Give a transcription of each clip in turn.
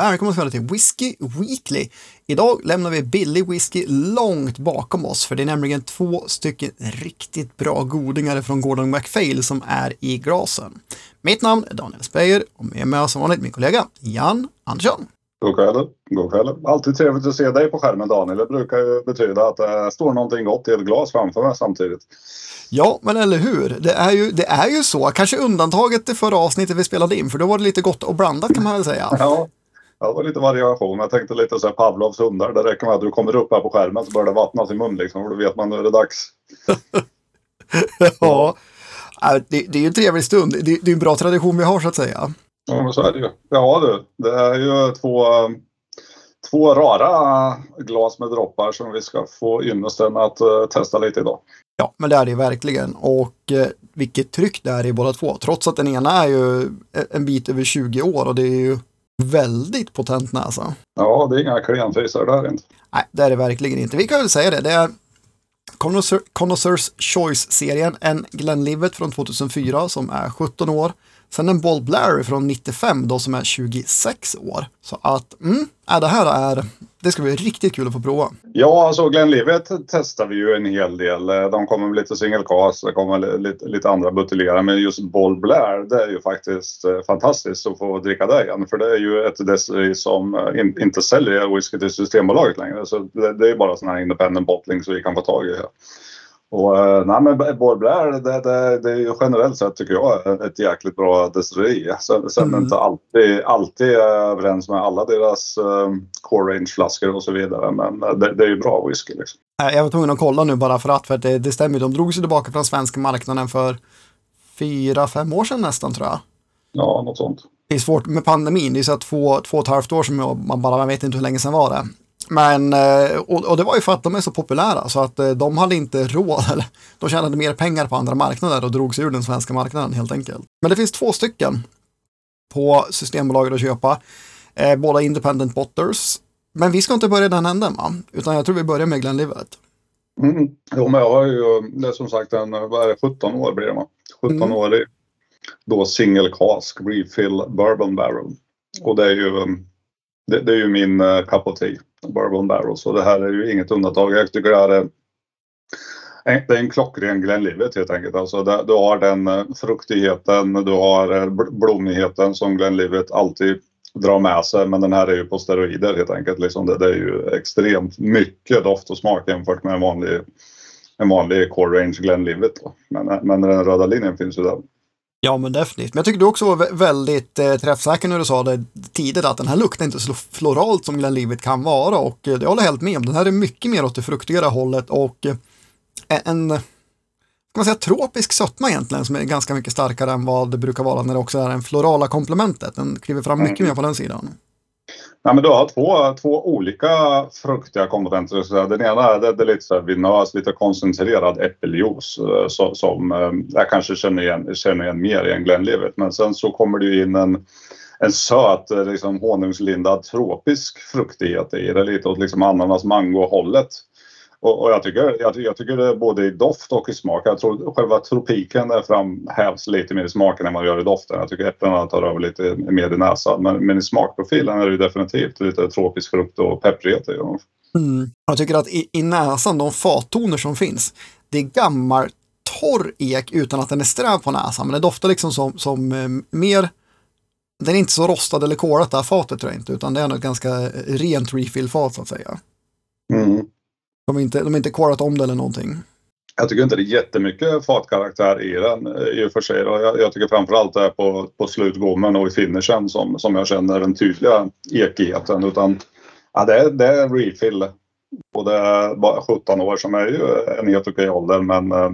Välkommen ska till Whiskey Weekly. Idag lämnar vi billig whisky långt bakom oss för det är nämligen två stycken riktigt bra godingar från Gordon MacPhail som är i glasen. Mitt namn är Daniel Speyer och med mig som vanligt min kollega Jan Andersson. God kväll. God kväll. Alltid trevligt att se dig på skärmen Daniel. Det brukar ju betyda att det står någonting gott i ett glas framför mig samtidigt. Ja, men eller hur? Det är ju, det är ju så. Kanske undantaget det förra avsnittet vi spelade in, för då var det lite gott och blandat kan man väl säga. Ja, det var lite variation. Jag tänkte lite så här Pavlovs hundar. Det räcker med att du kommer upp här på skärmen så börjar det vattnas i mun liksom. För då vet man nu är det dags. ja, det, det är ju en trevlig stund. Det, det är en bra tradition vi har så att säga. Ja, men så är det ju. Ja du, det är ju två, två rara glas med droppar som vi ska få ynnesten att uh, testa lite idag. Ja, men det är det verkligen. Och eh, vilket tryck det är i båda två. Trots att den ena är ju en bit över 20 år och det är ju väldigt potent näsa. Ja, det är inga klenfisar där inte. Nej, det är det verkligen inte. Vi kan väl säga det. Det är Connoisseurs Choice-serien, en Glenlivet från 2004 som är 17 år. Sen en Ball Blair från 95 då som är 26 år. Så att, mm, äh, det här är, det ska bli riktigt kul att få prova. Ja, alltså Glenlivet testar vi ju en hel del. Eh, de kommer med lite single det kommer lite, lite andra buteljerare. Men just Ball Blair, det är ju faktiskt eh, fantastiskt att få dricka det igen. För det är ju ett destilleri som eh, in, inte säljer whisky till Systembolaget längre. Så det, det är bara sådana här independent bottling som vi kan få tag i. Och, eh, nej, men Boy Blair, det, det, det är ju generellt sett tycker jag ett jäkligt bra destilleri. Sen, sen mm. inte alltid, alltid överens med alla deras um, core range-flaskor och så vidare. Men eh, det, det är ju bra whisky. Liksom. Jag var tvungen att kolla nu bara för att, för att det, det stämmer. De drog sig tillbaka från svenska marknaden för fyra, fem år sedan nästan tror jag. Ja, något sånt. Det är svårt med pandemin. Det är så två, två och ett halvt år som man bara man vet inte hur länge sedan var det. Men, eh, och, det var ju för att de är så populära så att eh, de hade inte råd, eller de tjänade mer pengar på andra marknader och drog sig ur den svenska marknaden helt enkelt. Men det finns två stycken på Systembolaget att köpa, eh, båda independent botters. Men vi ska inte börja den änden va? Utan jag tror vi börjar med Glenlivet. Mm. Jo, men jag har ju, det är som sagt en, vad är det, 17 år blir det va? 17 mm. år i då single cask refill bourbon barrel. Och det är ju, det, det är ju min uh, cup of tea. Bourbon Barrels och det här är ju inget undantag. Jag tycker det här är det är en klockren Glenlivet helt enkelt. Alltså du har den eh, fruktigheten, du har eh, blommigheten som Glenlivet alltid drar med sig. Men den här är ju på steroider helt enkelt. Liksom det, det är ju extremt mycket doft och smak jämfört med en vanlig, en vanlig core range Glenlivet. Men, eh, men den röda linjen finns ju där. Ja, men definitivt. Men jag tycker du också var väldigt eh, träffsäker när du sa det tidigt att den här luktar inte så floralt som Glenlivet kan vara och eh, jag håller helt med om. Den här är mycket mer åt det fruktigare hållet och eh, en kan man säga, tropisk sötma egentligen som är ganska mycket starkare än vad det brukar vara när det också är en florala komplementet. Den kliver fram mycket mm. mer på den sidan. Nej, men du har två, två olika fruktiga komponenter. Den ena är, det, det är lite så här vinös, lite koncentrerad äppeljuice eh, så, som eh, jag kanske känner igen, känner igen mer i en Glenlivet. Men sen så kommer det ju in en, en söt, eh, liksom honungslindad tropisk fruktighet i det. Lite åt liksom ananas mango-hållet. Och, och, jag, tycker, jag, jag, tycker det både i doft och i smak. Jag tror själva tropiken framhävs lite mer i smaken än vad det gör i doften. Jag tycker äpplena tar över lite mer i näsan. Men, men i smakprofilen är det definitivt lite tropisk frukt och pepprighet i mm. Jag tycker att i, i näsan, de fattoner som finns, det är gammal torr ek utan att den är sträv på näsan. Men det doftar liksom som, som eh, mer den är inte så rostad eller kolat det här fatet tror jag inte, utan det är nog ett ganska rent refill-fat så att säga. Mm. De har inte, de inte korat om det eller någonting. Jag tycker inte det är jättemycket fartkaraktär i den eh, i och för sig. Jag, jag tycker framförallt det är på, på slutgommen och i finishen som, som jag känner den tydliga ekigheten. Utan ja, det, är, det är refill. Och det är bara 17 år som är ju en helt okej ålder men eh,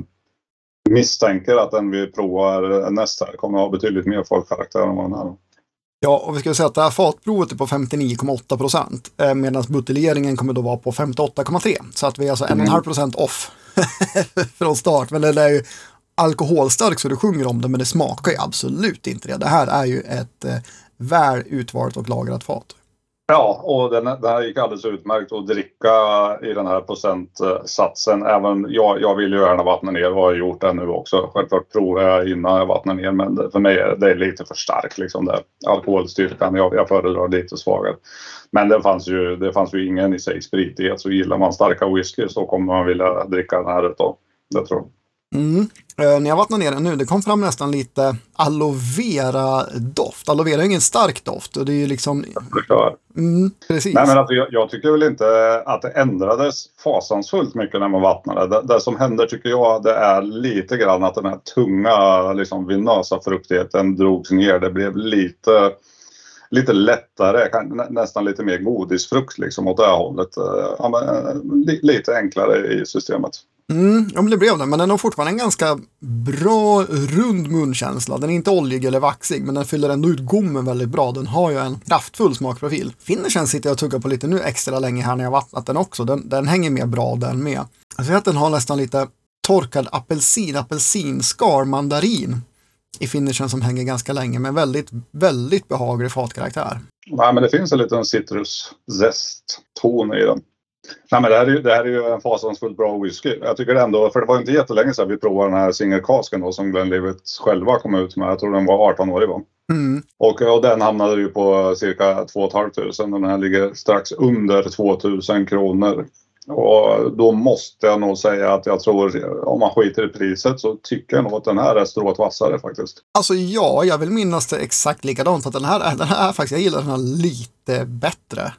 misstänker att den vi provar nästa kommer att ha betydligt mer folkkaraktär än vad den här. Ja, och vi ska säga att det här fatprovet är på 59,8 procent eh, medan buteljeringen kommer då vara på 58,3. Så att vi är alltså en och en halv procent off från start. Men det är ju alkoholstarkt så du sjunger om det, men det smakar ju absolut inte det. Det här är ju ett eh, väl utvalt och lagrat fat. Ja, och den, den här gick alldeles utmärkt att dricka i den här procentsatsen. Även jag, jag vill ju gärna vattna ner och har gjort det nu också. Självklart provar jag innan jag vattnar ner men för mig är det lite för starkt liksom där. Alkoholstyrkan, jag, jag föredrar lite svagare. Men det fanns ju, det fanns ju ingen i sig spritighet så gillar man starka whisky så kommer man vilja dricka den här utav. Det tror jag. Mm. Eh, när jag vattnar ner den nu, det kom fram nästan lite aloe vera-doft. Aloe vera är ingen stark doft och det är ju liksom... Mm, precis. Nej, men alltså, jag, jag, tycker väl inte att det ändrades fasansfullt mycket när man vattnade. Det, det, som händer tycker jag det är lite grann att den här tunga liksom vinösa fruktigheten drogs ner. Det blev lite lite lättare, nästan lite mer godisfrukt liksom åt det hållet. Eh, ja, men, eh, lite enklare i systemet. Mm, ja, men det blev det. Men den har fortfarande en ganska bra rund munkänsla. Den är inte oljig eller vaxig, men den fyller ändå ut gommen väldigt bra. Den har ju en kraftfull smakprofil. Finishen sitter jag och tuggar på lite nu extra länge här när jag vattnat den också. Den, den hänger med bra den med. Jag ser att den har nästan lite torkad apelsin, apelsinskal, mandarin i finishen som hänger ganska länge med väldigt, väldigt behaglig fatkaraktär. Nej, men det finns en liten citruszest-ton i den. Nej, men det, här är ju, det här är ju en fasansfullt bra whisky. Jag tycker ändå, för det var inte jättelänge sedan vi provade den här singelkasken då som Glenlivet själva kom ut med. Jag tror den var 18 år i va? Mm. Och, och den hamnade ju på cirka 2 500 och den här ligger strax under 2000 kronor. Och då måste jag nog säga att jag tror, om man skiter i priset, så tycker jag nog att den här är strået vassare faktiskt. Alltså ja, jag vill minnas det exakt likadant. Att den här, den här faktiskt, jag gillar den här lite bättre.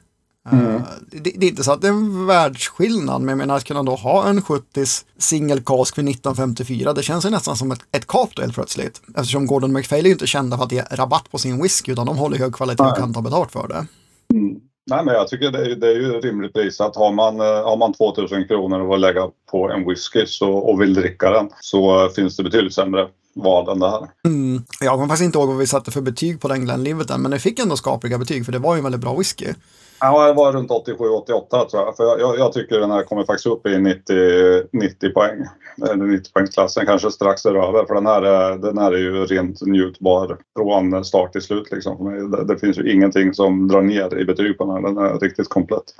Mm. Uh, det, det, är inte så att det är en världsskillnad, men jag menar att kunna då ha en 70 single cask för 1954, det känns ju nästan som ett, ett kap då helt plötsligt. Eftersom Gordon McFail är ju inte kända för att ge rabatt på sin whisky, utan de håller hög kvalitet och kan ta betalt för det. Mm. Nej, men jag tycker det är, det är ju rimligt pris att har man, eh, har man 2000 kronor att lägga på en whisky så, och vill dricka den så finns det betydligt sämre val än det här. Mm. Jag kommer faktiskt inte ihåg vad vi satte för betyg på den Glenlivet men det fick ändå skapliga betyg för det var ju en väldigt bra whisky. Ja, det var runt 87-88 tror jag. För jag, jag, jag, tycker den här kommer faktiskt upp i 90, 90 poäng. 90 poängsklassen kanske strax däröver. För den här, är, den här är ju rent njutbar från start till slut. Liksom. Det, det finns ju ingenting som drar ner i betyg på den här. Den är riktigt komplett.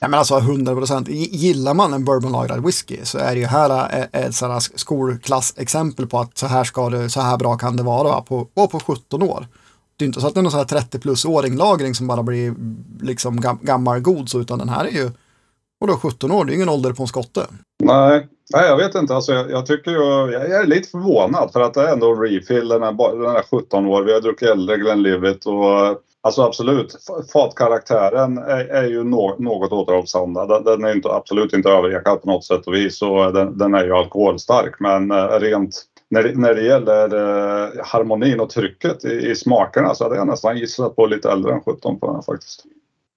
Ja, men alltså 100 procent. Gillar man en bourbonlagrad whisky så är det ju här eh, eh, ett skolklassexempel på att så här, ska det, så här bra kan det vara på, på 17 år det är inte så att det är någon så här 30 plus-åring lagring som bara blir liksom gam gammal god så utan den här är ju och då 17 år, det är ingen ålder på en skotte. Nej, nej jag vet inte. Alltså, jag, jag tycker ju, jag är lite förvånad för att det är ändå refill, den är, den här 17 år, vi har druckit äldre Glenlivet och Alltså absolut, fatkaraktären är, är ju no, något återhållsam. Den, den är inte, absolut inte överjäckad på något sätt och vis och den, den är ju alkoholstark men eh, rent när det, när det gäller eh, harmonin och trycket i, i smakerna så hade jag nästan gissat på lite äldre än 17 på den här faktiskt.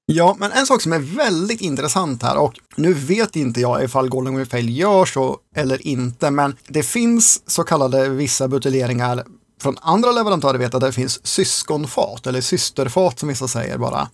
Ja, men en sak som är väldigt intressant här och nu vet inte jag ifall Golden Fail gör så eller inte, men det finns så kallade vissa buteljeringar från andra leverantörer vet att det finns syskonfat eller systerfat som vissa säger bara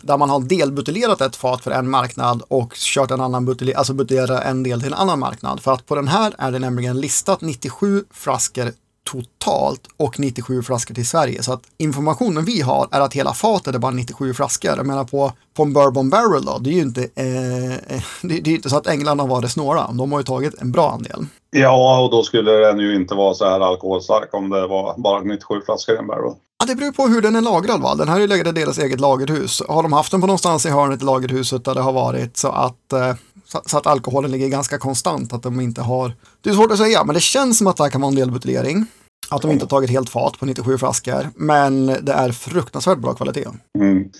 där man har delbuteljerat ett fat för en marknad och kört en annan butelj, alltså buteljera en del till en annan marknad. För att på den här är det nämligen listat 97 flaskor totalt och 97 flaskor till Sverige. Så att informationen vi har är att hela fatet är bara 97 flaskor. Jag menar på, på en Bourbon Barrel då, det är ju inte, eh, det, det, är inte så att England har varit snåla. De har ju tagit en bra andel. Ja, och då skulle den ju inte vara så här alkoholstark om det var bara 97 flaskor i en Barrel. Ja, det beror på hur den är lagrad. Va? Den här är legat i deras eget lagerhus. Har de haft den på någonstans i hörnet i lagerhuset där det har varit så att, eh, så, att alkoholen ligger ganska konstant, att de inte har... Det är svårt att säga, men det känns som att det här kan vara en delbuteljering. Att de inte har tagit helt fat på 97 flaskor, men det är fruktansvärt bra kvalitet. Mm.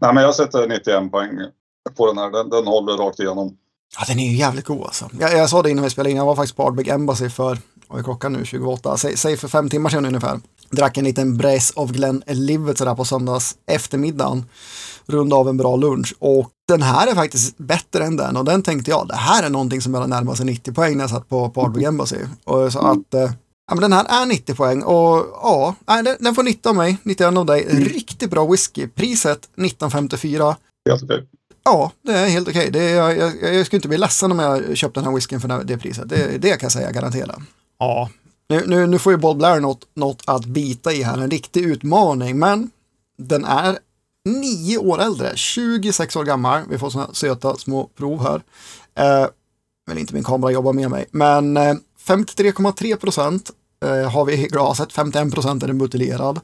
Nej, men jag sätter 91 poäng på den här. Den, den håller rakt igenom. Ja, den är ju jävligt god alltså. Jag, jag sa det innan vi spelade in, jag var faktiskt på Ardbeg Embassy för, vad är klockan nu, 28, säg, säg för fem timmar sedan ungefär. Drack en liten Brace of Glen Livet sådär på söndags eftermiddagen. Runda av en bra lunch och den här är faktiskt bättre än den och den tänkte jag, det här är någonting som börjar närma sig 90 poäng när jag satt på, på Ardbeg Embassy. Och så att eh, Ja, men den här är 90 poäng och ja, den, den får 90 av mig, 91 av dig. Mm. Riktigt bra whisky. Priset 1954. Helt okej. Ja, det är helt okej. Okay. Jag, jag, jag, skulle inte bli ledsen om jag köpte den här whiskyn för det priset. Det, det kan jag säga garanterat. Ja, nu, nu, nu får ju Bob Blair något, något att bita i här. En riktig utmaning, men den är nio år äldre, 26 år gammal. Vi får sådana söta små prov här. Eh, men inte min kamera jobbar med mig. Men eh, 53,3 procent eh, har vi i glaset, 51 procent är den buteljerad.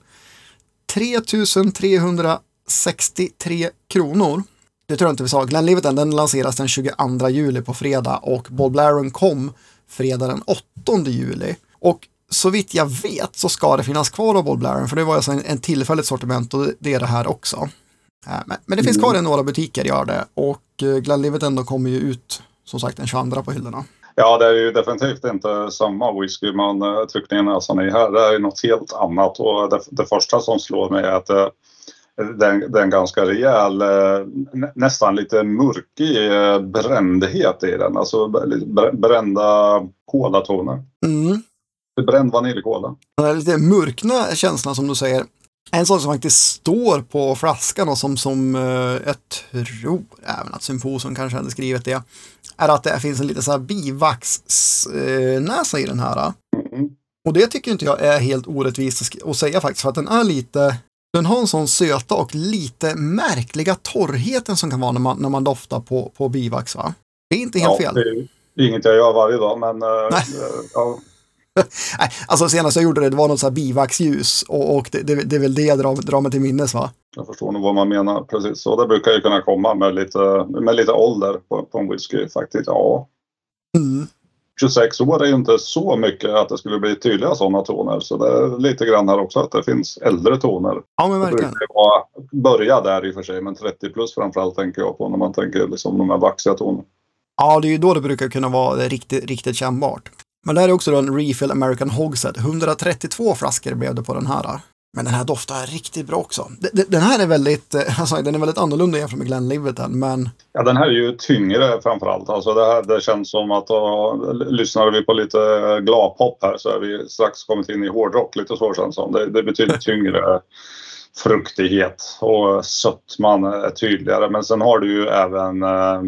3363 kronor. Det tror jag inte vi sa. Glenlivet den lanseras den 22 juli på fredag och Bob Blaren kom fredag den 8 juli. Och så vitt jag vet så ska det finnas kvar av Bob Blaren för det var alltså en, en tillfälligt sortiment och det är det här också. Eh, men, men det finns kvar i några butiker gör det och eh, Glenlivet ändå kommer ju ut som sagt den 22 på hyllorna. Ja, det är ju definitivt inte samma whisky man uh, trycker ner näsan i här. Det är något helt annat och det, det första som slår mig är att uh, det, är, en ganska rejäl, uh, nästan lite murkig uh, brändhet i den. Alltså brända kolatoner. Mm. Bränd vaniljkola. Lite mörkna känslan som du säger. En sak som faktiskt står på flaskan och som, som jag tror även att Symposium kanske hade skrivit det är att det finns en lite så här bivaxnäsa i den här. Mm. Och det tycker inte jag är helt orättvist att säga faktiskt, för att den är lite, den har en sån söta och lite märkliga torrheten som kan vara när man, när man doftar på, på bivax. Va? Det är inte helt ja, fel. Det är inget jag gör varje dag, men Nej. ja. Nej, alltså senast jag gjorde det, det var något så här bivaxljus och, och det, det, det, är väl det jag drar, drar mig till minnes va? Jag förstår nog vad man menar precis. Så det brukar ju kunna komma med lite, med lite ålder på, på en whisky faktiskt. Ja. Mm. 26 år är ju inte så mycket att det skulle bli tydliga sådana toner. Så det är lite grann här också att det finns äldre toner. Ja men verkligen. Det vara, börja där i och för sig, men 30 plus framförallt tänker jag på när man tänker liksom de här vaxiga tonerna. Ja, det är ju då det brukar kunna vara riktigt, riktigt kännbart. Men det här är också då en Refill American Hogshead. 132 flaskor blev det på den här. Men den här doftar riktigt bra också. Den här är väldigt, alltså, den är väldigt annorlunda jämfört med Glenlivet men... Ja, den här är ju tyngre framförallt. Alltså det, här, det känns som att då, lyssnar vi på lite gladpop här så är vi strax kommit in i hårdrock lite så känns som. Det, det betydligt tyngre fruktighet och sötman är tydligare. Men sen har du ju även eh,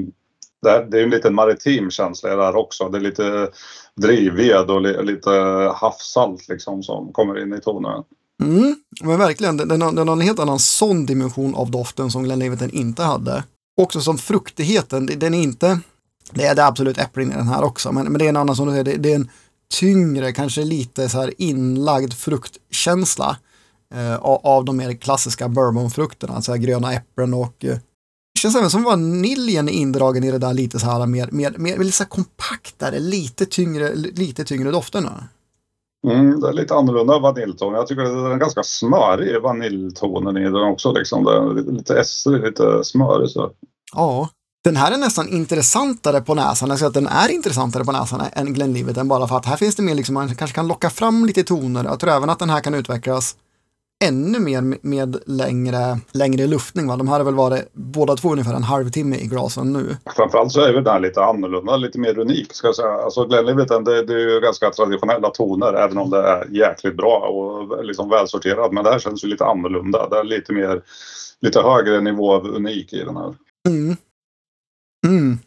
det, det är en liten maritim känsla där också. Det är lite drivved och li, lite havssalt liksom som kommer in i tonen. Mm, men verkligen, den, den, har, den har en helt annan sån dimension av doften som Glenlivet inte hade. Också som fruktigheten, den är inte, det är det absolut äpplen i den här också, men, men det är en annan som du säger, det, det är en tyngre, kanske lite så här inlagd fruktkänsla eh, av, de mer klassiska bourbonfrukterna, alltså gröna äpplen och eh, känns även som vaniljen är indragen i det där lite så här mer, mer, mer lite så kompactare, lite tyngre, lite tyngre dofterna. Mm, det är lite annorlunda vaniljton. Jag tycker det är ganska smörig vaniljtonen i den också. Liksom. Det är lite essig, lite smörig. Så. Ja, den här är nästan intressantare på näsan. Jag säger att den är intressantare på näsan än Glenlivet än bara för att här finns det mer, liksom, man kanske kan locka fram lite toner. Jag tror även att den här kan utvecklas ännu mer med längre, längre luftning. Va? De här har väl varit båda två ungefär en halvtimme i glasen nu. Framförallt så är väl den lite annorlunda, lite mer unik ska jag säga. Alltså Glenlivet det, det är ju ganska traditionella toner även om det är jäkligt bra och liksom välsorterat. Men det här känns ju lite annorlunda. Det är lite mer, lite högre nivå av unik i den här. Mm. Mm.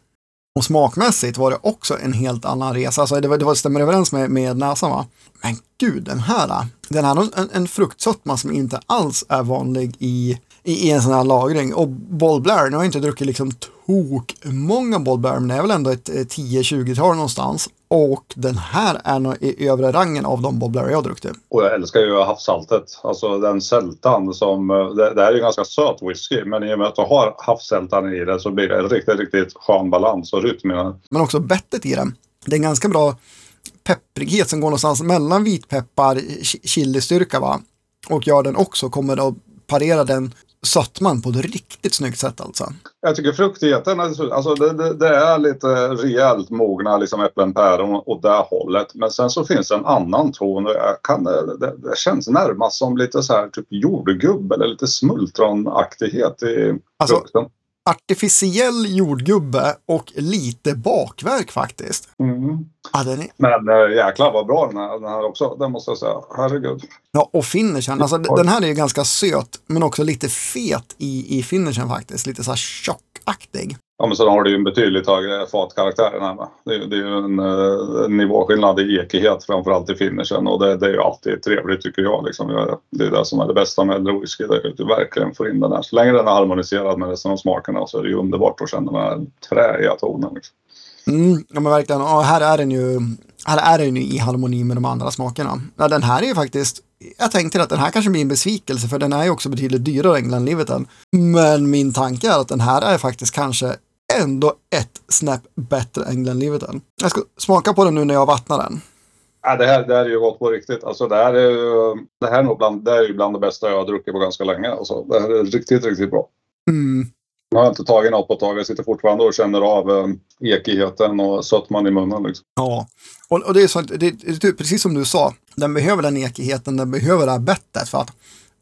Och smakmässigt var det också en helt annan resa. Alltså det, var, det var, stämmer överens med, med näsan va? Men gud, den här, den här har en, en fruktsötma som inte alls är vanlig i, i, en sån här lagring. Och Boll Blair, nu har jag inte druckit liksom tok många Boll Blair, men det är väl ändå ett 10-20-tal någonstans. Och den här är nog i övre rangen av de Bob Blair jag druckit. Och jag älskar ju havssaltet. Alltså den sältan som... Det, det här är ju ganska söt whisky men i och med att du har havssältan i det så blir det en riktigt, riktigt skön balans och rytm i den. Men också bettet i den. Det är en ganska bra pepprighet som går någonstans mellan vitpeppar, chilistyrka va. Och gör den också, kommer att parera den sötman på ett riktigt snyggt sätt alltså. Jag tycker fruktigheten, alltså det, det, det är lite rejält mogna liksom äpplen, päron och det hållet. Men sen så finns det en annan ton och jag kan, det, det känns närmast som lite så här typ jordgubb eller lite smultronaktighet i alltså, frukten artificiell jordgubbe och lite bakverk faktiskt. Mm. Ja, den är... Men äh, jäklar vad bra den här, den här också, det måste jag säga. Herregud. Ja, och finishen. Alltså, den här är ju ganska söt, men också lite fet i, i finishen faktiskt. Lite så här tjockaktig. Ja, men sen har du ju en betydligt högre fatkaraktär än hemma. Det, det är ju en, eh, nivåskillnad i ekighet framförallt i finishen och det, det är ju alltid trevligt tycker jag. Liksom. Det är det som är det bästa med äldre whisky. Det är att du verkligen får in den här. Så länge den är harmoniserad med resten av smakerna så är det ju underbart att känna den här träiga tonen. Liksom. Mm, ja men verkligen. Och här är den ju, här är den ju i harmoni med de andra smakerna. Ja, den här är ju faktiskt, jag tänkte att den här kanske blir en besvikelse för den är ju också betydligt dyrare än Glenliveton. Men min tanke är att den här är faktiskt kanske ändå ett snäpp bättre än Glenliveton. Jag ska smaka på den nu när jag vattnar den. Ja, det, här, det här är ju gott på riktigt. Alltså, det, här är ju, det här är nog bland, det är ju bland det bästa jag har druckit på ganska länge. Alltså, det här är riktigt, riktigt bra. Mm. Jag har inte tagit något på ett tag. Jag sitter fortfarande och känner av eh, ekigheten och sötman i munnen. Liksom. Ja, och, och det är så det, det är typ precis som du sa, den behöver den ekigheten, den behöver det här bettet för att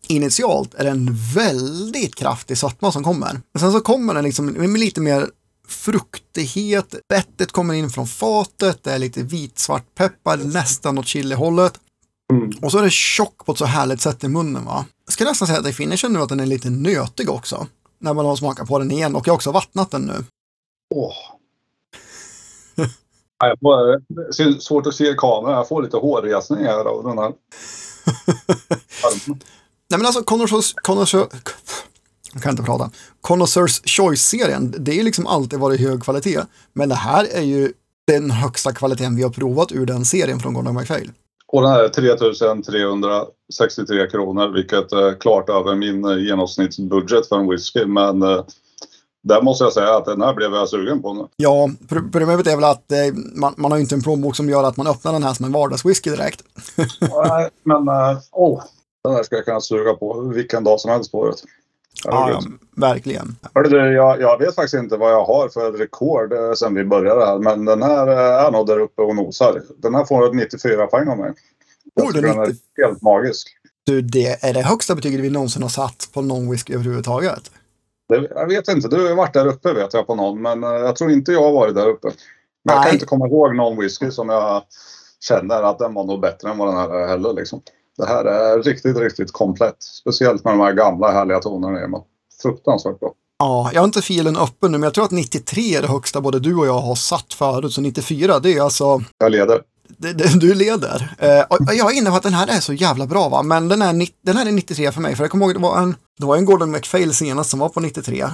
initialt är det en väldigt kraftig sötma som kommer. Men sen så kommer den liksom med lite mer fruktighet, bettet kommer in från fatet, det är lite vitsvart peppar, nästan åt chilihållet. Mm. Och så är det tjock på ett så härligt sätt i munnen va. Jag skulle nästan säga att i finishen nu att den är lite nötig också. När man har smakat på den igen och jag har också vattnat den nu. Åh. Ja, jag får, det är svårt att se i kameran. Jag får lite hårresning här av den här. Nej men alltså jag kan inte prata. Connoisseurs Choice-serien, det är ju liksom alltid varit hög kvalitet. Men det här är ju den högsta kvaliteten vi har provat ur den serien från Gordon MacPhail. Och den här är 3363 kronor vilket är klart över min eh, genomsnittsbudget för en whisky. Men eh, där måste jag säga att den här blev jag sugen på nu. Ja, pro- problemet är väl att eh, man, man har ju inte en plånbok som gör att man öppnar den här som en vardagswhisky direkt. Nej, men eh, åh, den här ska jag kunna suga på vilken dag som helst på året. Ja, ja, verkligen. Hörru du, jag, jag vet faktiskt inte vad jag har för rekord eh, sen vi började här. Men den här eh, är nog där uppe och nosar. Den här får ett 94 poäng av mig. Jag tycker den den är helt magisk. Du, det är det högsta betyget vi någonsin har satt på någon whisky överhuvudtaget. Det, jag vet inte, du har varit där uppe vet jag på någon. Men eh, jag tror inte jag har varit där uppe. Men jag Nej. kan inte komma ihåg någon whisky som jag känner att den var nog bättre än vad den här är heller. Liksom. Det här är riktigt, riktigt komplett. Speciellt med de här gamla härliga tonerna. i. Fruktansvärt bra. Ja, jag har inte filen öppen nu, men jag tror att 93 är det högsta både du och jag har satt förut. Så 94, det är alltså Jag leder. Det, det, du leder. Eh, jag är inne på att den här är så jävla bra va, men den, är, nitt- den här är 93 för mig. För jag kommer ihåg det var en, det var en Gordon MacPhail senast som var på 93.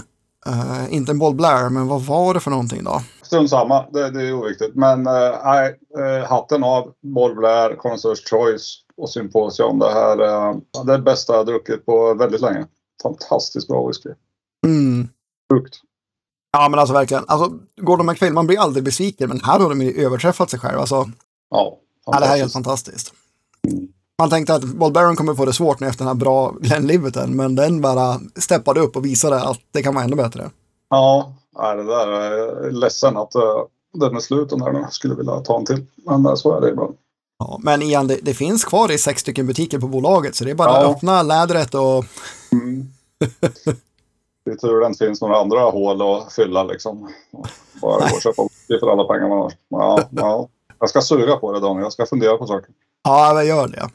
Eh, inte en Bold Blair, men vad var det för någonting då? Strunt samma, det, det är oviktigt. Men eh, nej, eh, hatten av Boll Blair, Connoisseurs Choice och Symposium. Det här eh, det är det bästa jag druckit på väldigt länge. Fantastiskt bra whisky. Mm. Frukt. Ja men alltså verkligen, alltså Gordon MacPhail, man blir aldrig besviken, men här har de ju överträffat sig själv. Alltså, Ja, ja, det här är helt fantastiskt. fantastiskt. Man tänkte att Bold Baron kommer få det svårt nu efter den här bra Glenn Liverton, men den bara steppade upp och visade att det kan vara ännu bättre. Ja, det där är ledsen att eh, den är slut den där nu. Skulle vilja ta en till. Men eh, så är det ibland. Ja, men igen, det, det finns kvar i sex stycken butiker på bolaget, så det är bara Ja. att öppna lädret och Mm. Det är tur det inte finns några andra hål att fylla liksom. Bara gå och köpa whisky för alla pengar man har. Ja, ja. Jag ska suga på det Daniel. Jag ska fundera på saker. Ja, men gör det.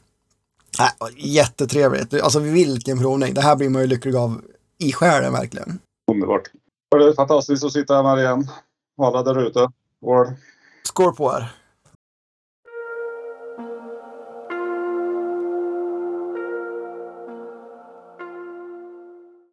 Nej, jättetrevligt. Alltså vilken provning. Det här blir man ju lycklig av i själen verkligen. Underbart. Det är fantastiskt att sitta här med igen. Alla där ute. Skål på er.